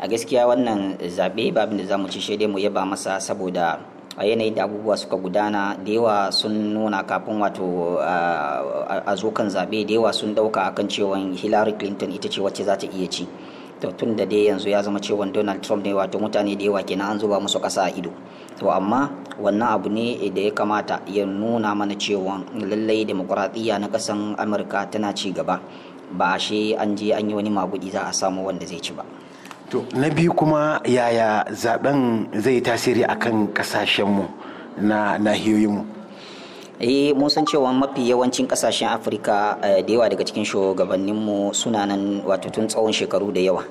a gaskiya wannan zaɓe babin da za mu ci dai mu yaba masa saboda a yanayin da abubuwa suka gudana da yawa sun nuna kafin wato a zo kan zaɓe da yawa sun ɗauka akan cewa hillary clinton ita ce wacce za ta iya ci. To tun da dai yanzu ya zama cewa donald trump ne wato mutane da yawa kenan an zuba musu ƙasa a ido. To amma wannan abu ne da ya kamata ya nuna mana cewa lallai demokuraɗiyya na ƙasan amurka tana ci gaba. Ba shi an je an yi wani magudi za a samu wanda zai ci ba. To na biyu kuma yaya zaɓen zai tasiri akan kasashenmu na nahiyoyinmu? Eh mun san cewa mafi yawancin ƙasashen afirka da yawa daga cikin shugabanninmu suna nan wato tun tsawon shekaru da yawa.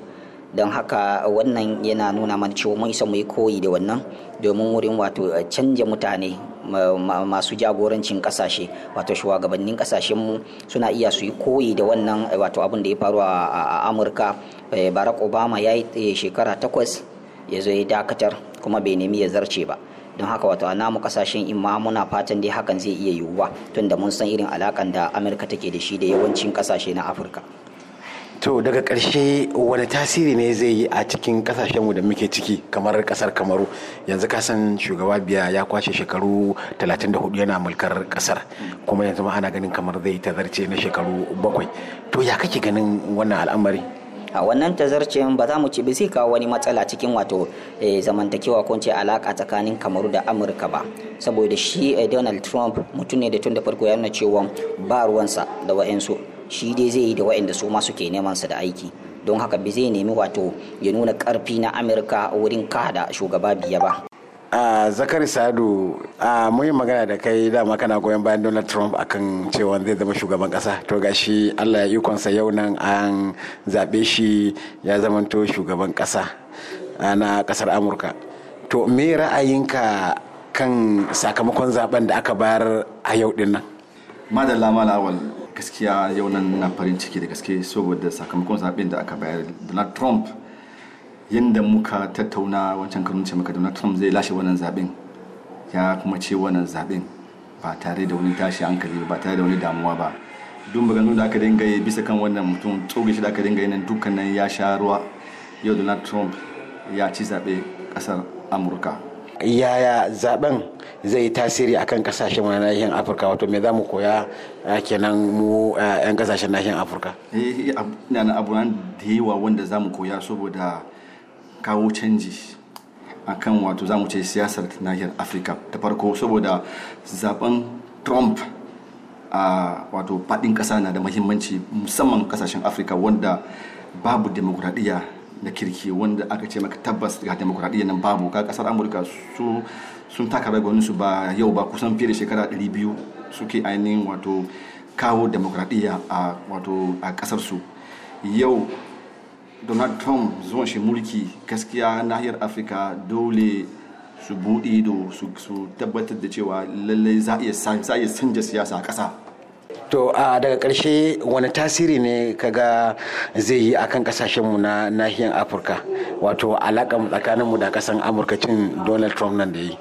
Don haka wannan yana nuna mana cewa mun isa mu yi koyi da wannan domin wurin wato canja mutane masu jagorancin ƙasashe wato shugabannin kasashenmu suna iya su yi koyi da wannan wato abin da ya faru a amurka. Barack obama ya yi shekara takwas ya zo ya dakatar kuma bai nemi ya zarce ba. Don haka wato a namu ƙasashen imma muna fatan dai hakan zai iya yiwuwa tunda mun san irin alakan da amurka take da shi da yawancin ƙasashe na afirka. To daga ƙarshe wani tasiri ne zai yi a cikin ƙasashenmu da muke ciki kamar ƙasar kamaru? Yanzu ka san shugaba biya ya kwashe shekaru 34 yana mulkar ƙasar kuma yanzu ma ana ganin kamar zai tazarce na shekaru bakwai. To ya kake ganin wannan al'amari? A wannan tazarcin ba za mu ci zai kawo wani matsala cikin wato zamantakewa ko ce alaka tsakanin kamaru da amurka ba. Saboda shi donald trump mutum ne da tun da farko ya nuna cewa ba ruwansa da wa'yansu. Shi dai zai yi da wa'inda su ma suke neman sa da aiki. Don haka bai zai nemi wato ya nuna ƙarfi na amurka wurin kada shugaba biya ba. A zakari sadu a muyi magana da kai dama kana goyon bayan donald trump akan cewa zai zama shugaban kasa to gashi allah ya ikonsa yau nan an zaɓe shi ya zamanto shugaban kasa na ƙasar amurka. To me ra'ayinka kan sakamakon zaɓen da aka bayar a yau ɗin nan? Madalla malawal gaskiya yau nan na farin ciki da gaske saboda sakamakon zaɓen da aka bayar. Donald trump yadda muka tattauna wancan karin ce maka donald trump zai lashe wannan zaɓen ya kuma ce wannan zaɓen ba tare da wani tashi hankali ba tare da wani damuwa ba. Duk maganganu da aka dinga yi bisa kan wannan mutum tsoge shi da aka dinga yi nan dukkanin ya sha ruwa. Yau donald trump ya ci zaɓe ƙasar amurka. Yaya zaɓen zai yi tasiri akan ƙasashen wani nahiyar afirka? Wato me za mu koya kenan mu 'yan ƙasashen nahiyar afirka? Eh ina abu da yawa wanda za mu koya saboda kawo canji akan wato za mu ce siyasar nahiyar afirka ta farko saboda zaɓen trump a wato faɗin ƙasa na da mahimmanci musamman ƙasashen afirka wanda babu demokuraɗiyya na kirki wanda aka ce maka tabbas ga demokuraɗiyya nan babu. Ka ƙasar amurka su sun taka ragonin su ba yau ba kusan fiye da shekara 200 suke ainihin wato kawo demokradiyya a wato a ƙasar su yau donald trump zuwan shi mulki gaskiya nahiyar afirka dole su buɗe ido su tabbatar da cewa lallai za a iya canja siyasa a ƙasa. To a daga ƙarshe wani tasiri ne kaga zai yi akan kasashenmu na nahiyar afirka? Wato alaƙa tsakaninmu da ƙasan amurka cin donald trump nan da yi.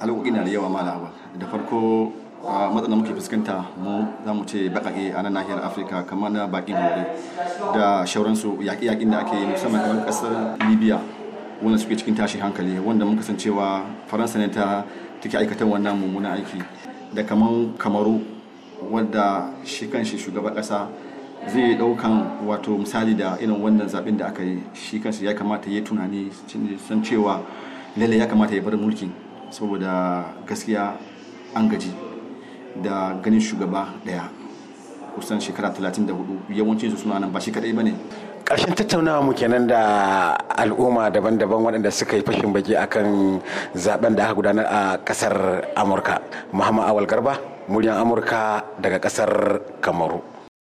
Alaƙoƙi na da yawa da farko matsalar muke fuskanta mu za mu ce baƙaƙe a nan nahiyar afirka kamar na baƙin hore da shauransu yaƙi-yaƙin da ake yi musamman kamar ƙasar libya wanda suke cikin tashin hankali wanda san cewa faransa ne ta take aikatan wannan mummunan aiki. Da kamar kamaru wadda shi kanshi shugaban ƙasa zai ɗaukan wato misali da irin wannan zaɓen da aka yi. Shi kanshi ya kamata ya tunani san cewa lalle ya kamata ya bar mulkin saboda gaskiya an gaji. Da ganin shugaba ɗaya kusan shekara 34 yawancin su suna nan ba shi kadai ba ne. Ƙarshen tattaunawa mu kenan da al'umma daban-daban waɗanda suka yi fashin baki akan zaɓen da aka gudanar a ƙasar amurka. Muhammad awal garba muryan amurka daga ƙasar kamaru.